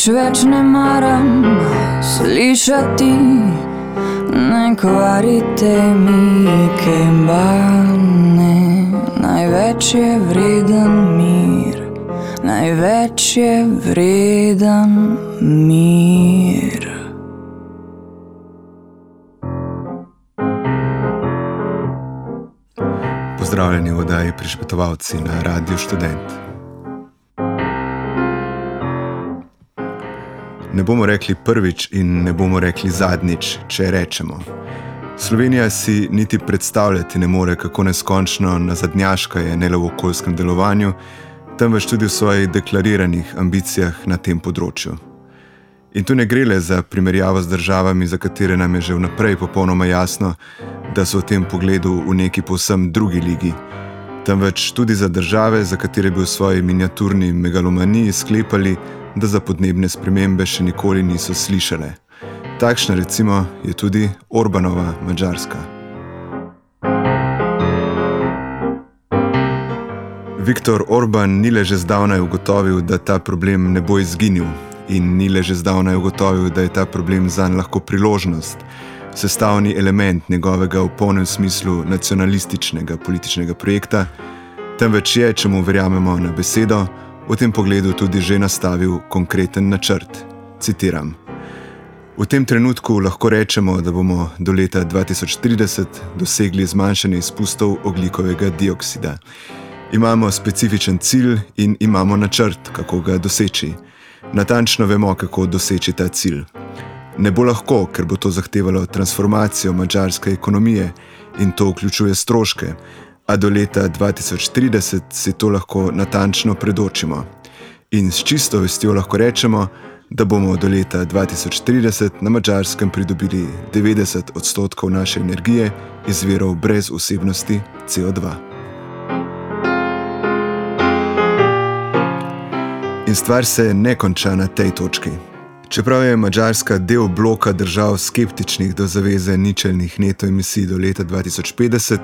Nič več ne maram slišati, ne kvarite mi kembane. Največ je vreden mir, največ je vreden mir. Pozdravljeni v oddaji Prišpetovalci na Radiu Student. Ne bomo rekli prvič in ne bomo rekli zadnjič, če rečemo. Slovenija si niti predstavljati ne more, kako neskončno nazadnjaška je ne le v okoljskem delovanju, temveč tudi v svojih deklariranih ambicijah na tem področju. In tu ne gre le za primerjavo z državami, za katere nam je že vnaprej popolnoma jasno, da so v tem pogledu v neki povsem drugi ligi, temveč tudi za države, za katere bi v svoji miniaturni megalomaniji sklepali, da za podnebne spremembe še nikoli niso slišale. Takšna recimo je tudi Orbanova Mačarska. Viktor Orban ni le že zdavnaj ugotovil, da ta problem ne bo izginil, in ni le že zdavnaj ugotovil, da je ta problem zanj lahko priložnost, sestavni element njegovega v polnem smislu nacionalističnega političnega projekta, temveč je, če mu verjamemo na besedo, v tem pogledu tudi že nastavil konkreten načrt. Citiram. V tem trenutku lahko rečemo, da bomo do leta 2030 dosegli zmanjšanje izpustov oglikovega dioksida. Imamo specifičen cilj in imamo načrt, kako ga doseči. Natančno vemo, kako doseči ta cilj. Ne bo lahko, ker bo to zahtevalo transformacijo mačarske ekonomije in to vključuje stroške, a do leta 2030 si to lahko natančno predočimo. In s čisto vestjo lahko rečemo, da bomo do leta 2030 na mačarskem pridobili 90 odstotkov naše energije iz verov brez vsebnosti CO2. In stvar se ne konča na tej točki. Čeprav je Mačarska del bloka držav skeptičnih do zaveze ničelnih neto emisij do leta 2050,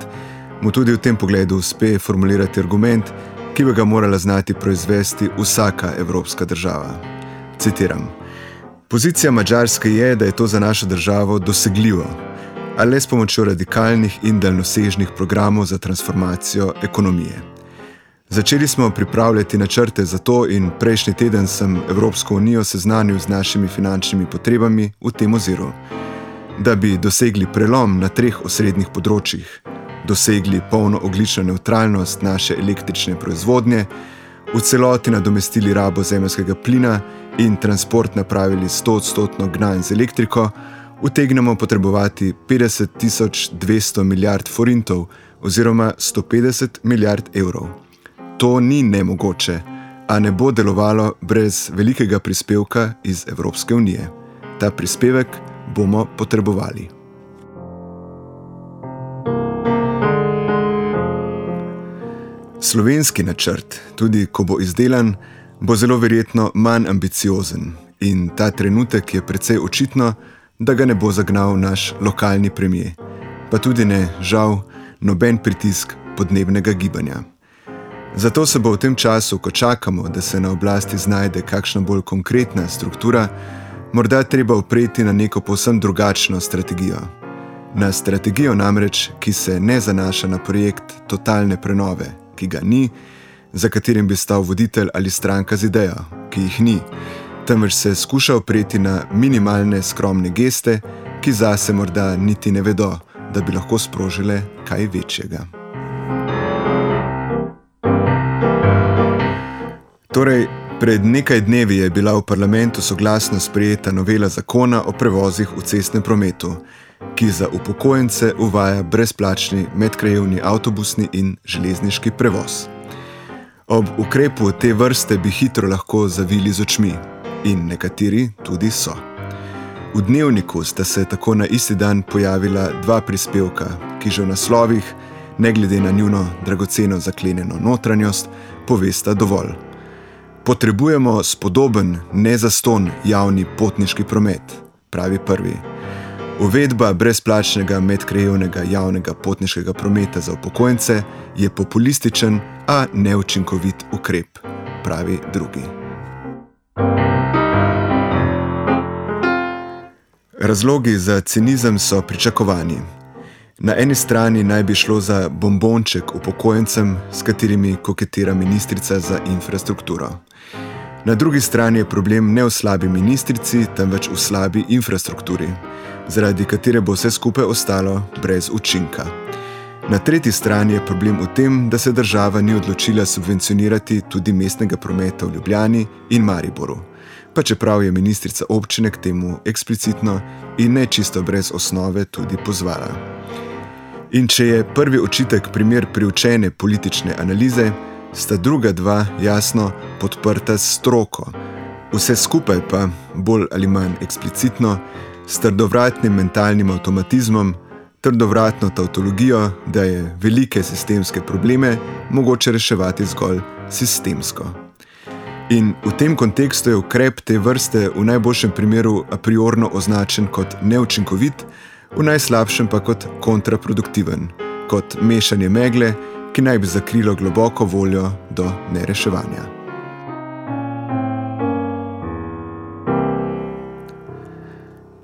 mu tudi v tem pogledu uspe formulirati argument, ki bi ga morala znati proizvesti vsaka evropska država. Citiram: Pozicija Mačarske je, da je to za našo državo dosegljivo, a le s pomočjo radikalnih in daljnosežnih programov za transformacijo ekonomije. Začeli smo pripravljati načrte za to, in prejšnji teden sem Evropsko unijo seznanil z našimi finančnimi potrebami v tem oziru. Da bi dosegli prelom na treh osrednjih področjih, dosegli polno oglično neutralnost naše električne proizvodnje, v celoti nadomestili rabo zemljskega plina in transport napravili 100-odstotno gnaj z elektriko, utegnemo potrebovati 50.200 milijard forintov oziroma 150 milijard evrov. To ni nemogoče, a ne bo delovalo brez velikega prispevka iz Evropske unije. Ta prispevek bomo potrebovali. Slovenski načrt, tudi ko bo izdelan, bo zelo verjetno manj ambiciozen in ta trenutek je precej očitno, da ga ne bo zagnal naš lokalni premijer, pa tudi ne, žal, noben pritisk podnebnega gibanja. Zato se bo v tem času, ko čakamo, da se na oblasti znajde kakšna bolj konkretna struktura, morda treba upreti na neko povsem drugačno strategijo. Na strategijo namreč, ki se ne zanaša na projekt totalne prenove, ki ga ni, za katerim bi stal voditelj ali stranka z idejo, ki jih ni, temveč se skuša opreti na minimalne skromne geste, ki zase morda niti ne vedo, da bi lahko sprožile kaj večjega. Torej, pred nekaj dnevi je bila v parlamentu soglasno sprejeta novela zakona o prevozih v cestnem prometu, ki za upokojence uvaja brezplačni medkrajevni avtobusni in železniški prevoz. Ob ukrepu te vrste bi hitro lahko zavili z očmi, in nekateri tudi so. V dnevniku sta se tako na isti dan pojavila dva prispevka, ki že v naslovih, ne glede na njuno dragoceno zaklenjeno notranjost, povesta dovolj. Potrebujemo spodoben, nezaston javni potniški promet, pravi prvi. Uvedba brezplačnega medkrajevnega javnega potniškega prometa za upokojence je populističen, a neučinkovit ukrep, pravi drugi. Razlogi za cinizem so pričakovani. Na eni strani naj bi šlo za bombonček upokojencem, s katerimi koketira ministrica za infrastrukturo. Na drugi strani je problem ne v slabi ministrici, temveč v slabi infrastrukturi, zaradi katere bo vse skupaj ostalo brez učinka. Na tretji strani je problem v tem, da se država ni odločila subvencionirati tudi mestnega prometa v Ljubljani in Mariboru pa čeprav je ministrica občine k temu eksplicitno in ne čisto brez osnove tudi pozvala. In če je prvi očitek primer priučene politične analize, sta druga dva jasno podprta s stroko, vse skupaj pa, bolj ali manj eksplicitno, s trdovratnim mentalnim avtomatizmom, trdovratno tautologijo, da je velike sistemske probleme mogoče reševati zgolj sistemsko. In v tem kontekstu je ukrep te vrste v najboljšem primeru a priorno označen kot neučinkovit, v najslabšem pa kot kontraproduktiven, kot mešanje megle, ki naj bi zakrilo globoko voljo do nereševanja.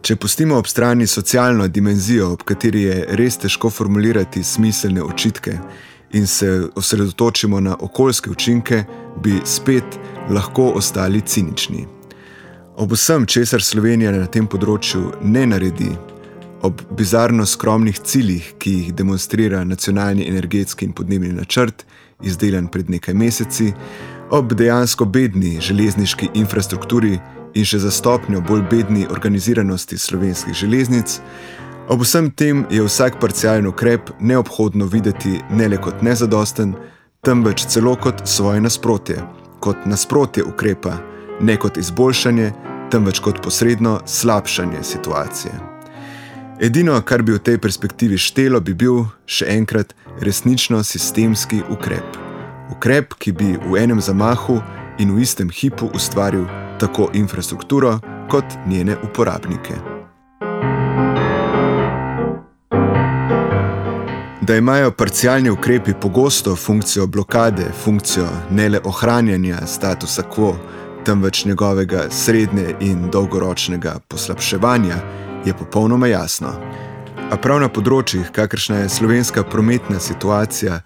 Če pustimo ob strani socialno dimenzijo, ob kateri je res težko formulirati smiselne očitke, in se osredotočimo na okoljske učinke, bi spet lahko ostali cinični. Ob vsem, česar Slovenija na tem področju ne naredi, ob bizarno skromnih ciljih, ki jih demonstrira nacionalni energetski in podnebni načrt, izdelan pred nekaj meseci, ob dejansko bedni železniški infrastrukturi in še za stopnjo bolj bedni organiziranosti slovenskih železnic, Ob vsem tem je vsak parcialen ukrep neobhodno videti ne le kot nezadosten, temveč celo kot svoje nasprotje, kot nasprotje ukrepa, ne kot izboljšanje, temveč kot posredno slabšanje situacije. Edino, kar bi v tej perspektivi štelo, bi bil še enkrat resnično sistemski ukrep. Ukrep, ki bi v enem zamahu in v istem hipu ustvaril tako infrastrukturo kot njene uporabnike. Da imajo parcialni ukrepi pogosto funkcijo blokade, funkcijo ne le ohranjanja statusa quo, temveč njegovega srednje in dolgoročnega poslabševanja, je popolnoma jasno. A prav na področjih, kakršna je slovenska prometna situacija,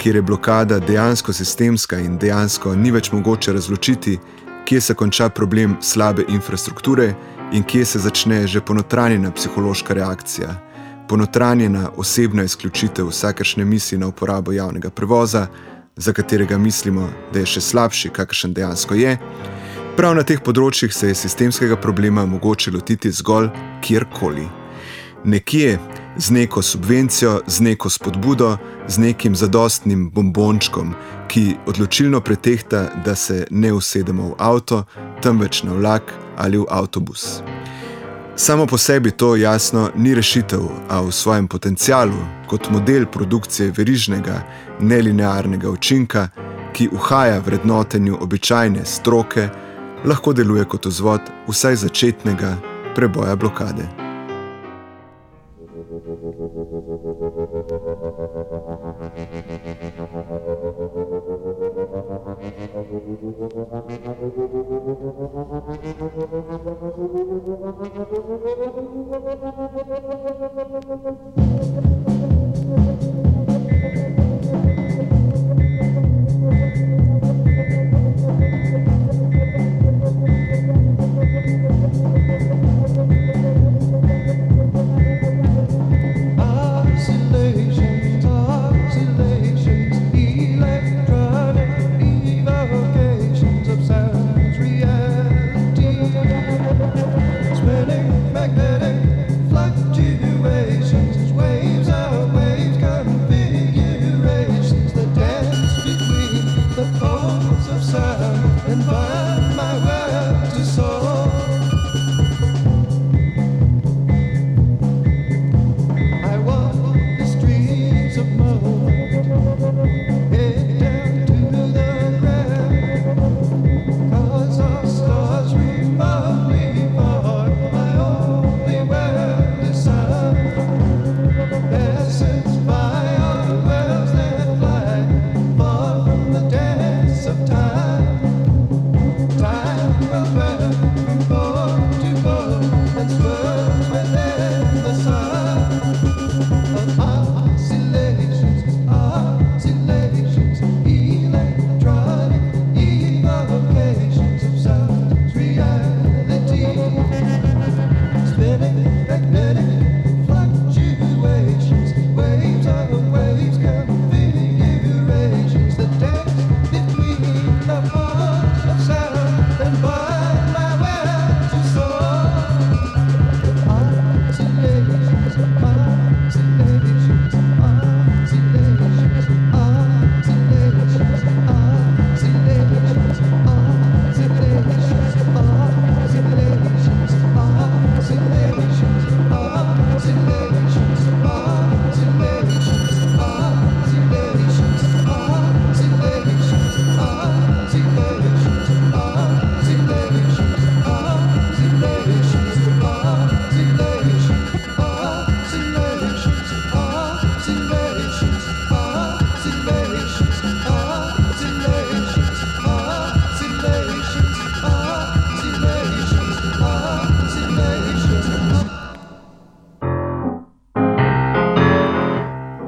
kjer je blokada dejansko sistemska in dejansko ni več mogoče razločiti, kje se konča problem slabe infrastrukture in kje se začne že ponotranjena psihološka reakcija ponotranjena osebna izključitev vsakršne misli na uporabo javnega prevoza, za katerega mislimo, da je še slabši, kakršen dejansko je. Prav na teh področjih se je sistemskega problema mogoče lotiti zgolj kjerkoli. Nekje z neko subvencijo, z neko spodbudo, z nekim zadostnim bombončkom, ki odločilno pretehta, da se ne usedemo v avto, temveč na vlak ali v avtobus. Samo po sebi to jasno ni rešitev, a v svojem potencialu, kot model produkcije verižnega, nelinearnega učinka, ki uhaja vrednotenju običajne stroke, lahko deluje kot vzvod vsaj začetnega preboja blokade.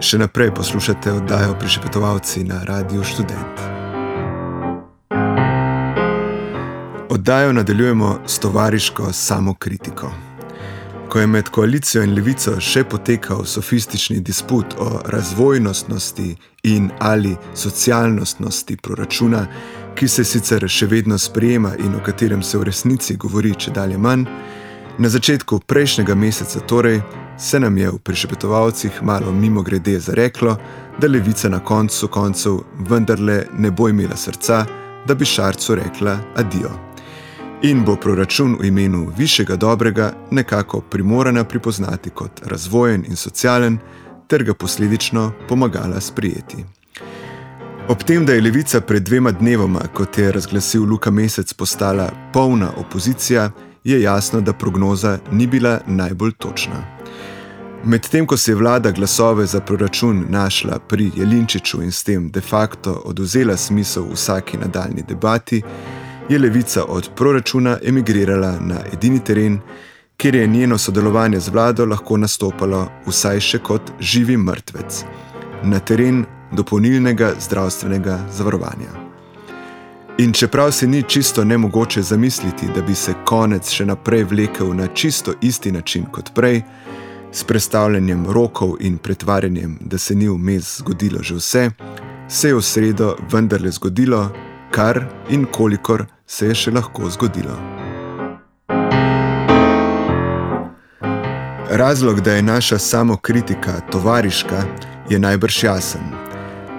Še naprej poslušate oddajo Prišepetovalci na Radiu Student. Oddajo nadaljujemo s tovariško samokritiko. Ko je med koalicijo in levico še potekal sofistični disput o razvojnostnosti in ali socialnostnosti proračuna, ki se sicer še vedno sprejema in o katerem se v resnici govori če dalje manj, na začetku prejšnjega meseca torej se nam je v prišepetovalcih malo mimo grede zareklo, da levica na koncu koncev vendarle ne bo imela srca, da bi šarcu rekla adijo. In bo proračun v imenu višjega dobrega nekako primorana pripoznati kot razvojen in socialen, ter ga posledično pomagala sprijeti. Ob tem, da je levica pred dvema dnevoma, kot je razglasil Luka Mesec, postala polna opozicija, je jasno, da prognoza ni bila najbolj točna. Medtem ko se je vlada glasove za proračun našla pri Jelinčiču in s tem de facto oduzela smisel vsaki nadaljni debati, je levica od proračuna emigrirala na edini teren, kjer je njeno sodelovanje z vlado lahko nastopalo vsaj še kot živi mrtvec na teren dopolnilnega zdravstvenega zavarovanja. In čeprav se ni čisto nemogoče zamisliti, da bi se konec še naprej vlekel na čisto isti način kot prej, s predstavljanjem rokov in pretvarjanjem, da se ni vmes zgodilo že vse, se je v sredo vendarle zgodilo, kar in kolikor se je še lahko zgodilo. Razlog, da je naša samokritika tovariška, je najbrž jasen.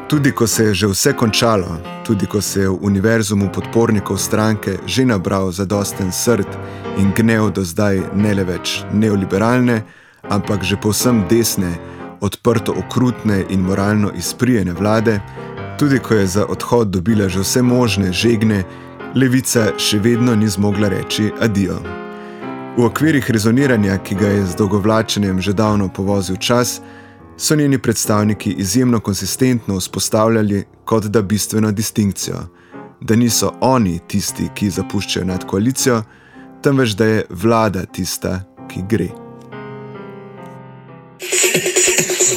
Tudi ko se je že vse končalo, tudi ko se je v univerzumu podpornikov stranke že nabral zadosten srd in gnev do zdaj ne le več neoliberalne, ampak že povsem desne, odprto okrutne in moralno izprijene vlade, tudi ko je za odhod dobila že vse možne žegne, levica še vedno ni zmogla reči adijo. V okvirih rezoniranja, ki ga je z dolgovlačenjem že davno povozil čas, so njeni predstavniki izjemno konsistentno vzpostavljali kot da bistveno distinkcijo, da niso oni tisti, ki zapuščajo nad koalicijo, temveč da je vlada tista, ki gre.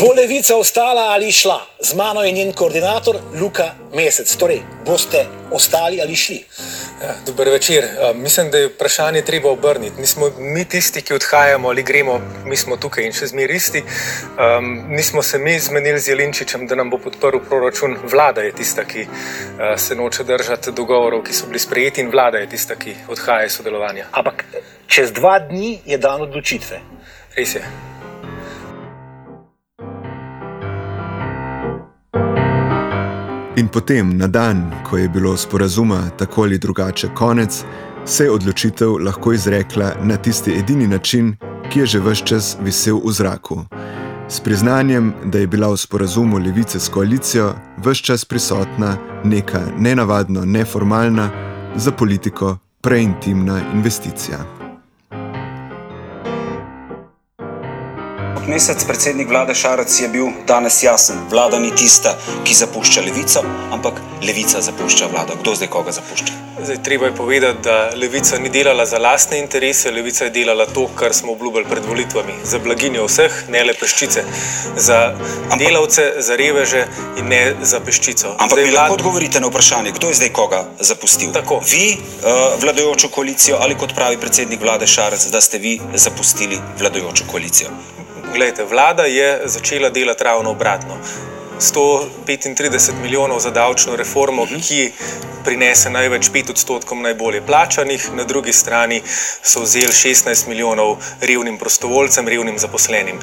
Bo levica ostala ali šla? Z mano je njen koordinator Luka Mesec. Torej, boste ostali ali šli? Ja, dober večer. Mislim, da je vprašanje treba obrniti. Nismo mi tisti, ki odhajamo ali gremo, mi smo tukaj in še zmeraj isti. Um, nismo se mi zmenili z Jelinčičem, da nam bo podprl proračun. Vlada je tista, ki uh, se noče držati dogovorov, ki so bili sprejeti, in vlada je tista, ki odhaja iz sodelovanja. Ampak čez dva dni je dan odločitve. Res je. In potem, na dan, ko je bilo sporazuma tako ali drugače konec, se je odločitev lahko izrekla na tisti edini način, ki je že vse čas visel v zraku. S priznanjem, da je bila v sporazumu levice s koalicijo vse čas prisotna neka nenavadno neformalna, za politiko preintimna investicija. Mesec predsednik vlade Šarac je bil danes jasen. Vlada ni tista, ki zapušča levico, ampak levica zapušča vlado. Kdo zdaj koga zapušča? Zdaj, treba je povedati, da levica ni delala za lastne interese, levica je delala to, kar smo obljubili pred volitvami. Za blaginjo vseh, ne le peščice. Za ampak, delavce, za reveže in ne za peščico. Ampak vi lahko vlad... odgovorite na vprašanje, kdo je zdaj koga zapustil? Tako. Vi, uh, vladajočo koalicijo ali kot pravi predsednik vlade Šarac, da ste vi zapustili vladajočo koalicijo? Glejte, vlada je začela delati ravno obratno. 135 milijonov za davčno reformo, mhm. ki prinese največ 5 odstotkov najbolje plačanih, na drugi strani so vzeli 16 milijonov revnim prostovoljcem, revnim zaposlenim.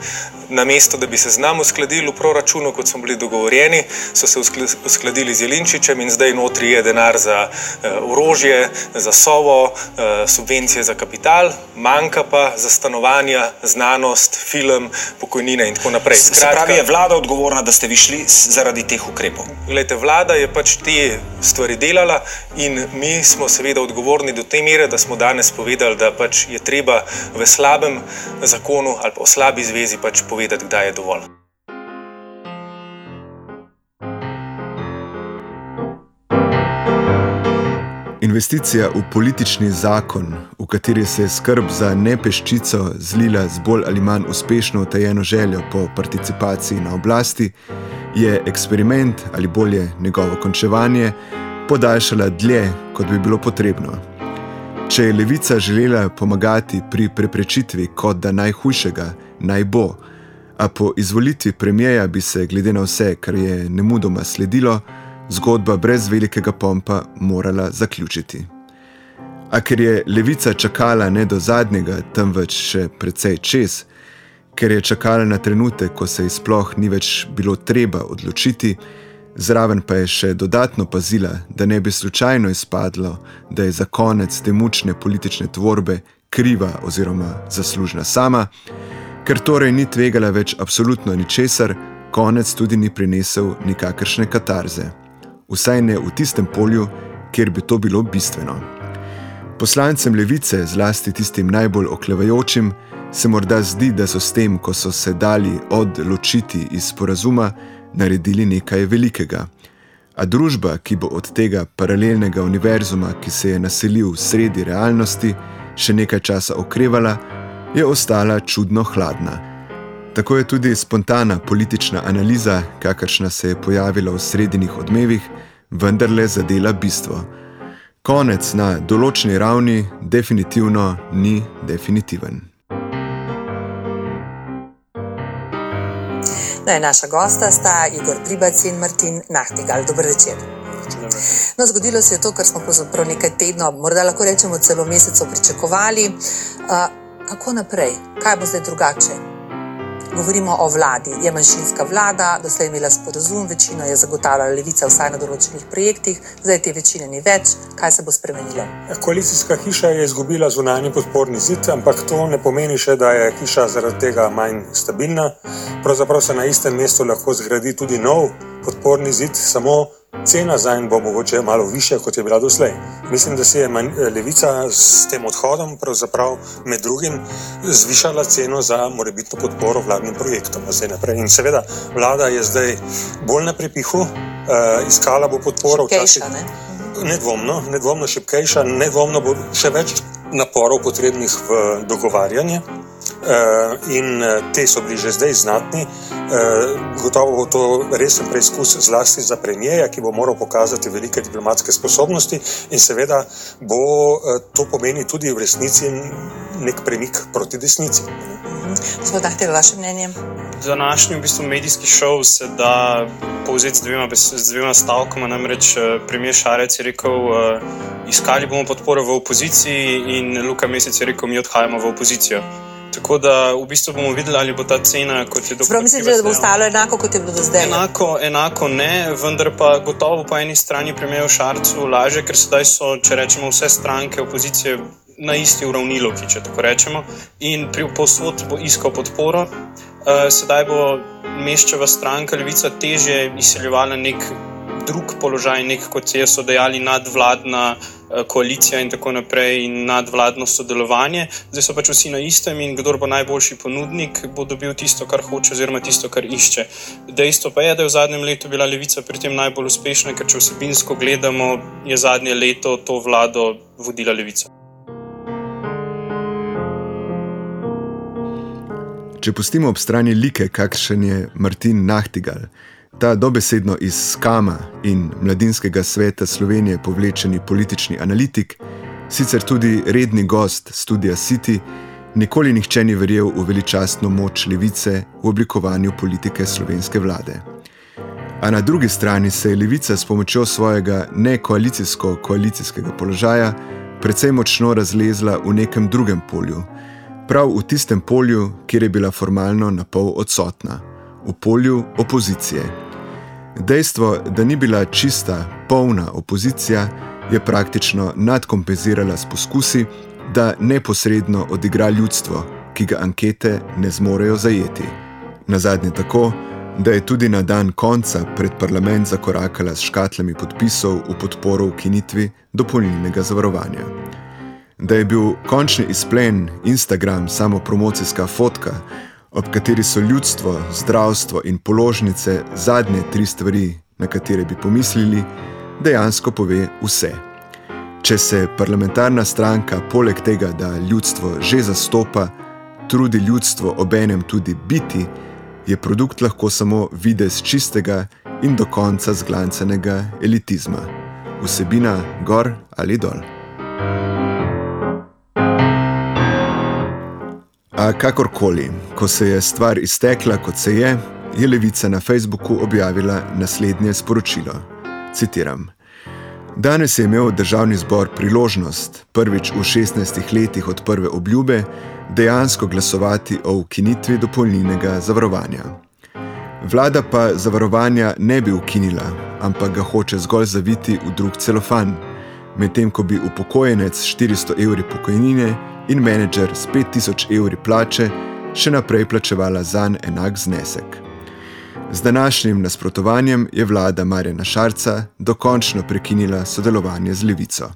Namesto da bi se z nami uskladili v proračunu, kot smo bili dogovorjeni, so se uskladili z Jelinčičem in zdaj notri je denar za uh, orožje, za sovo, uh, subvencije za kapital, manjka pa za stanovanja, znanost, film, pokojnine in tako naprej. Skratka, Se pravi, je vlada odgovorna, da ste vi šli zaradi teh ukrepov? Glede, vlada je pač te stvari delala in mi smo seveda odgovorni do te mere, da smo danes povedali, da pač je treba v slabem zakonu ali pa v slabi zvezi pač povedati, kdaj je dovolj. Investicija v politični zakon, v kateri se je skrb za nepeščico zlila z bolj ali manj uspešno utajeno željo po participaciji na oblasti, je eksperiment ali bolje njegovo končevanje podaljšala dlje, kot bi bilo potrebno. Če je levica želela pomagati pri preprečitvi kot da najhujšega, naj bo, a po izvolitvi premijeja bi se, glede na vse, kar je nemudoma sledilo, zgodba brez velikega pompa morala zaključiti. A ker je levica čakala ne do zadnjega, temveč še precej čez, ker je čakala na trenutek, ko se ji sploh ni več bilo treba odločiti, zraven pa je še dodatno pazila, da ne bi slučajno izpadlo, da je za konec te mučne politične tvorbe kriva oziroma zaslužna sama, ker torej ni tvegala več absolutno ničesar, konec tudi ni prinesel nikakršne katarze. Vsaj ne v tistem polju, kjer bi to bilo bistveno. Poslancem levice, zlasti tistim najbolj oklevajočim, se morda zdi, da so s tem, ko so se dali odločiti iz sporazuma, naredili nekaj velikega. A družba, ki bo od tega paralelnega univerzuma, ki se je naselil sredi realnosti, še nekaj časa okrevala, je ostala čudno hladna. Tako je tudi spontana politična analiza, kakršna se je pojavila v srednjih odmevih, vendarle zadela bistvo. Konec na določeni ravni definitivno ni definitiven. No, naša gosta sta Igor Pribac in Martin Nahtigal. Dobro večer. No, zgodilo se je to, kar smo pravzaprav nekaj tednov, morda lahko rečemo celo mesecev pričakovali. Uh, kako naprej? Kaj bo zdaj drugače? Govorimo o vladi. Je manjšinska vlada, doslej imela sporozum, večino je zagotavljala levica, vsaj na določenih projektih, zdaj te večine ni več. Kaj se bo spremenilo? Koalicijska hiša je izgubila zunanji podporni zid, ampak to ne pomeni še, da je hiša zaradi tega manj stabilna. Pravzaprav se na istem mestu lahko zgradi tudi nov podporni zid, samo cena za en bo mogoče malo više, kot je bila doslej. Mislim, da se je levica s tem odhodom med drugim zvišala ceno za morebitno podporo vladnim projektom. In seveda, vlada je zdaj bolj na prepihu, uh, iskala bo podporo včasih. Nedvomno, nedvomno šipkejša, nedvomno bo še več naporov potrebnih v dogovarjanje. Eh, in eh, te so bili že zdaj znatni. Eh, gotovo bo to resen preizkus, zlasti za premijeja, ki bo moral pokazati velike diplomatske sposobnosti, in seveda bo to pomeni tudi v resnici nek premik proti desnici. Gospod Dahtel, vaše mnenje? Današnji v bistvu medijski šov se da povzeti z dvema, z dvema stavkoma. Namreč premijer Šarec je rekel, iskali bomo podporo v opoziciji, in Luka Mesec je rekel, mi odhajamo v opozicijo. Tako da v bistvu bomo videli, ali bo ta cena, kot je. Prav mislite, da bo ostalo enako, kot je bilo do zdaj? Enako, enako ne, vendar pa gotovo po eni strani premijev Šarcu laže, ker sedaj so, če rečemo, vse stranke opozicije na isti uravnilovki, če tako rečemo, in pri posod bo iskal podporo. Uh, sedaj bo meščeva stranka Levica teže izseljevala nek drug položaj, nek kot so dejali nadvladna. Eh, koalicija in tako naprej, in nadvladno sodelovanje. Zdaj so pač vsi na istem in kdo bo najboljši ponudnik, bo dobil tisto, kar hoče, oziroma tisto, kar išče. Dejstvo pa je, da je v zadnjem letu bila levica pri tem najbolj uspešna, ker če vsebinsko gledamo, je zadnje leto to vlado vodila levica. Če pustimo ob strani like, kakšen je Martin Nahtigal, Ta dobesedno iz skama in mladinskega sveta Slovenije povlečeni politični analitik, sicer tudi redni gost studia City, nikoli nihče ni verjel v veličastno moč levice v oblikovanju politike slovenske vlade. A na drugi strani se je levica s pomočjo svojega nekoalicijsko-koalicijskega položaja precej močno razlezla v nekem drugem polju, prav v tistem polju, kjer je bila formalno na pol odsotna, v polju opozicije. Dejstvo, da ni bila čista, polna opozicija, je praktično nadkompenzirala s poskusi, da neposredno odigra ljudstvo, ki ga ankete ne zmorejo zajeti. Na zadnje tako, da je tudi na dan konca pred parlament zakorakala s škatlami podpisov v podporo ukinitvi dopolnilnega zavarovanja. Da je bil končni izplen Instagram samo promocijska fotka, ob kateri so ljudstvo, zdravstvo in položnice zadnje tri stvari, na katere bi pomislili, dejansko pove vse. Če se parlamentarna stranka poleg tega, da ljudstvo že zastopa, trudi ljudstvo obenem tudi biti, je produkt lahko samo videz čistega in do konca zglancenega elitizma. Vsebina gor ali dol. A kakorkoli, ko se je stvar iztekla, kot se je, je Levica na Facebooku objavila naslednje sporočilo. Citiram: Danes je imel državni zbor priložnost, prvič v 16 letih od prve obljube, dejansko glasovati o ukinitvi dopolnilnega zavarovanja. Vlada pa zavarovanja ne bi ukinila, ampak ga hoče zgolj zaviti v drug celofan, medtem ko bi upokojenec s 400 evri pokojnine in menedžer s 5000 evri plače še naprej plačevala zanj enak znesek. Z današnjim nasprotovanjem je vlada Marjana Šarca dokončno prekinila sodelovanje z Levico.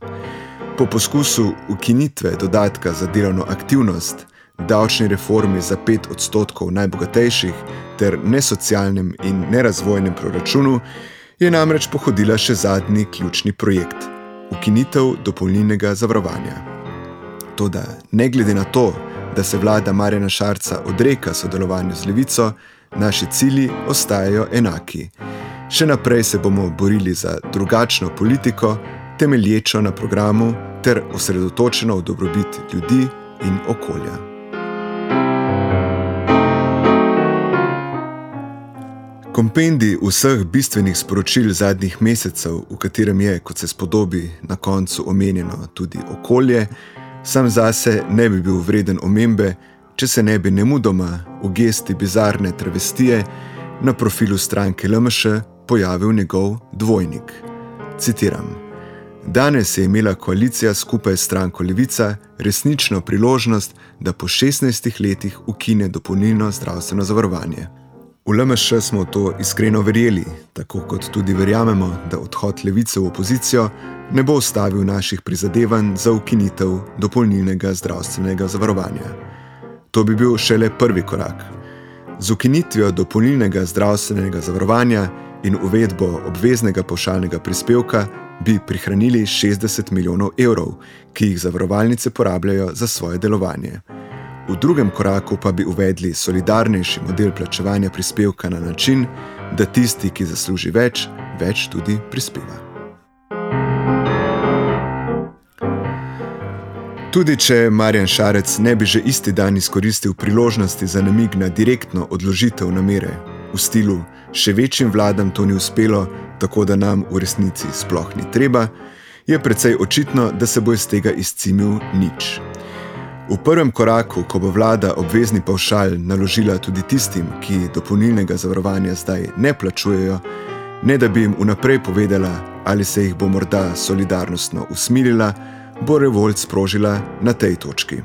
Po poskusu ukinitve dodatka za delovno aktivnost, davčni reformi za 5 odstotkov najbogatejših ter nesocialnem in nerazvojnem proračunu je namreč pohodila še zadnji ključni projekt - ukinitev dopolnilnega zavarovanja. Toda, ne glede na to, da se vlada Marjana Šarca odreka sodelovanju z Levico, naši cilji ostajajo enaki. Še naprej se bomo borili za drugačno politiko, temelječo na programu ter osredotočeno v dobrobit ljudi in okolja. Kompendij vseh bistvenih sporočil zadnjih mesecev, v katerem je, kot se spodobi, na koncu omenjeno tudi okolje, sam zase ne bi bil vreden omembe, če se ne bi nemudoma v gesti bizarne travestije na profilu stranke LMŠ pojavil njegov dvojnik. Citiram: Danes je imela koalicija skupaj s stranko Levica resnično priložnost, da po 16 letih ukine dopolnilno zdravstveno zavarovanje. V LMŠ smo to iskreno verjeli, tako kot tudi verjamemo, da odhod Levice v opozicijo ne bo ustavil naših prizadevanj za ukinitev dopolnilnega zdravstvenega zavarovanja. To bi bil šele prvi korak. Z ukinitvijo dopolnilnega zdravstvenega zavarovanja in uvedbo obveznega pošaljnega prispevka bi prihranili 60 milijonov evrov, ki jih zavarovalnice porabljajo za svoje delovanje. V drugem koraku pa bi uvedli solidarnejši model plačevanja prispevka na način, da tisti, ki zasluži več, več tudi prispeva. Tudi če Marjan Šarec ne bi že isti dan izkoristil priložnosti za namig na direktno odložitev namere v stilu, še večjim vladam to ni uspelo, tako da nam v resnici sploh ni treba, je precej očitno, da se bo iz tega izcimil nič. V prvem koraku, ko bo vlada obvezni pavšal naložila tudi tistim, ki dopolnilnega zavarovanja zdaj ne plačujejo, ne da bi jim vnaprej povedala, ali se jih bo morda solidarnostno usmilila, bo revolt sprožila na tej točki.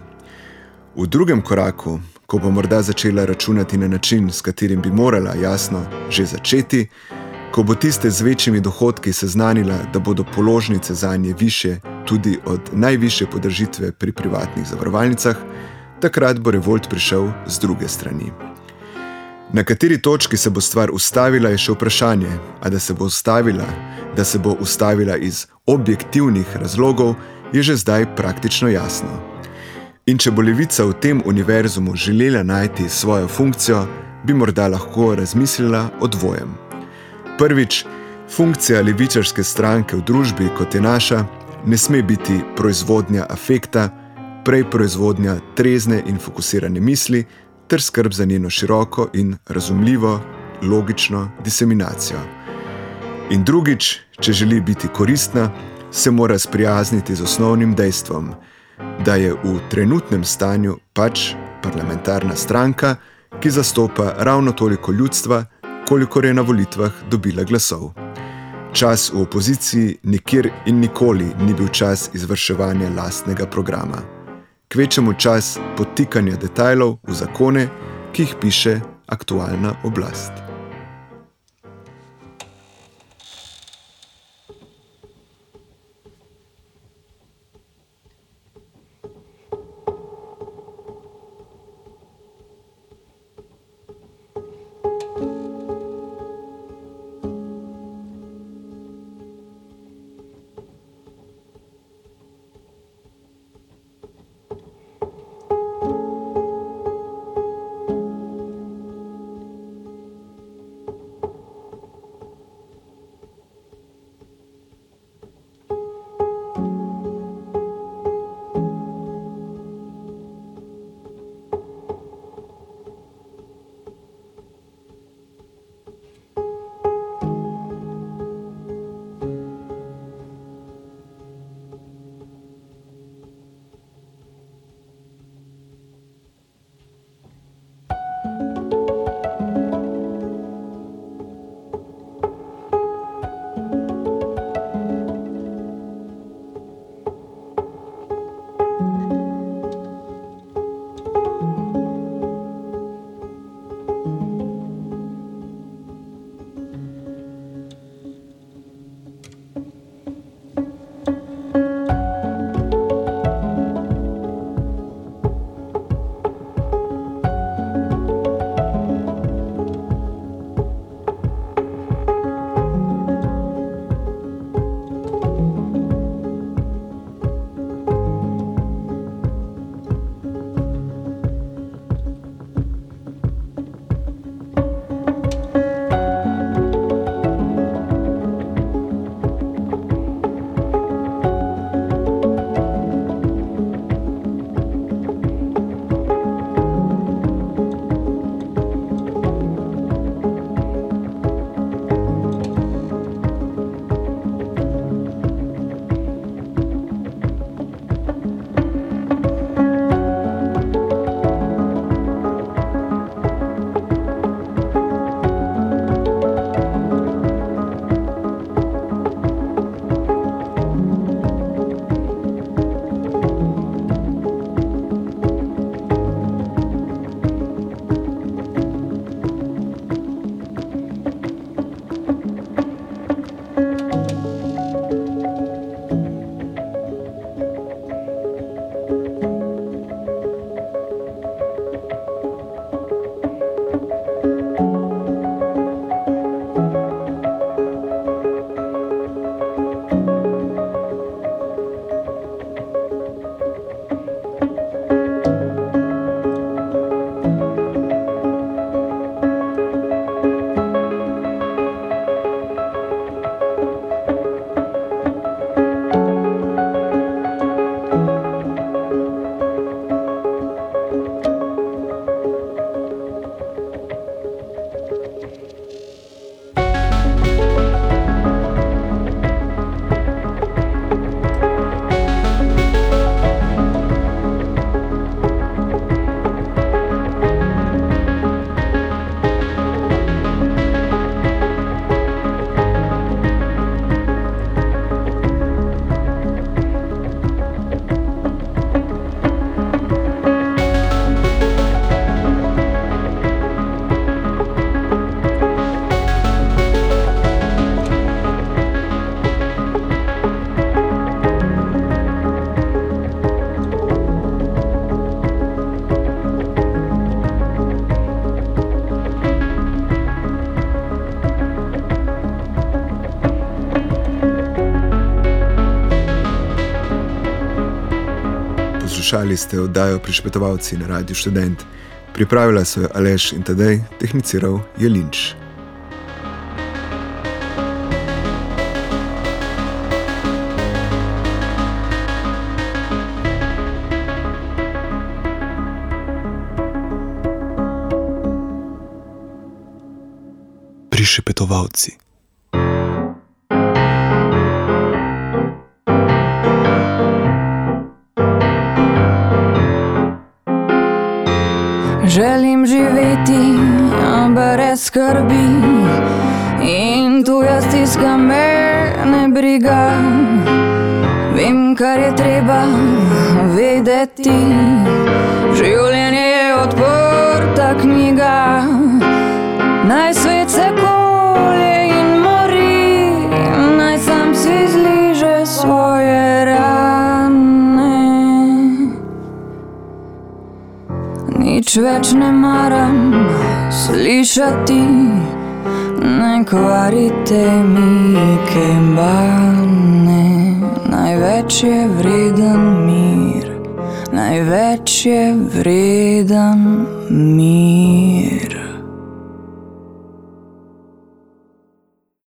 V drugem koraku, ko bo morda začela računati na način, s katerim bi morala jasno že začeti, ko bo tiste z večjimi dohodki seznanila, da bodo položnice za nje više tudi od najviše podržitve pri privatnih zavarovalnicah, takrat bo revolt prišel z druge strani. Na kateri točki se bo stvar ustavila, je še vprašanje, a da se bo ustavila, da se bo ustavila iz objektivnih razlogov, je že zdaj praktično jasno. In če bo levica v tem univerzumu želela najti svojo funkcijo, bi morda lahko razmislila o dvojem. Prvič, funkcija levičarske stranke v družbi, kot je naša, ne sme biti proizvodnja afekta, prej proizvodnja trezne in fokusirane misli ter skrb za njeno široko in razumljivo, logično diseminacijo. In drugič, če želi biti koristna, se mora sprijazniti z osnovnim dejstvom, da je v trenutnem stanju pač parlamentarna stranka, ki zastopa ravno toliko ljudstva, kolikor je na volitvah dobila glasov. Čas v opoziciji nikjer in nikoli ni bil čas izvrševanja lastnega programa. Kvečemu čas potikanja detajlov v zakone, ki jih piše aktualna oblast. Poslušali ste oddajo Prišpetovalci na Radiu Študent. Pripravila so jo Aleš in Tadej, tehniciral je Linč. Prišepetovalci. Vedeti. Življenje je odprta knjiga, naj svet se kolje in mori, naj sam si zliže svoje rane. Nič več ne maram slišati, ne kvarite mi kembane. Največ je vreden mir, največ je vreden mir.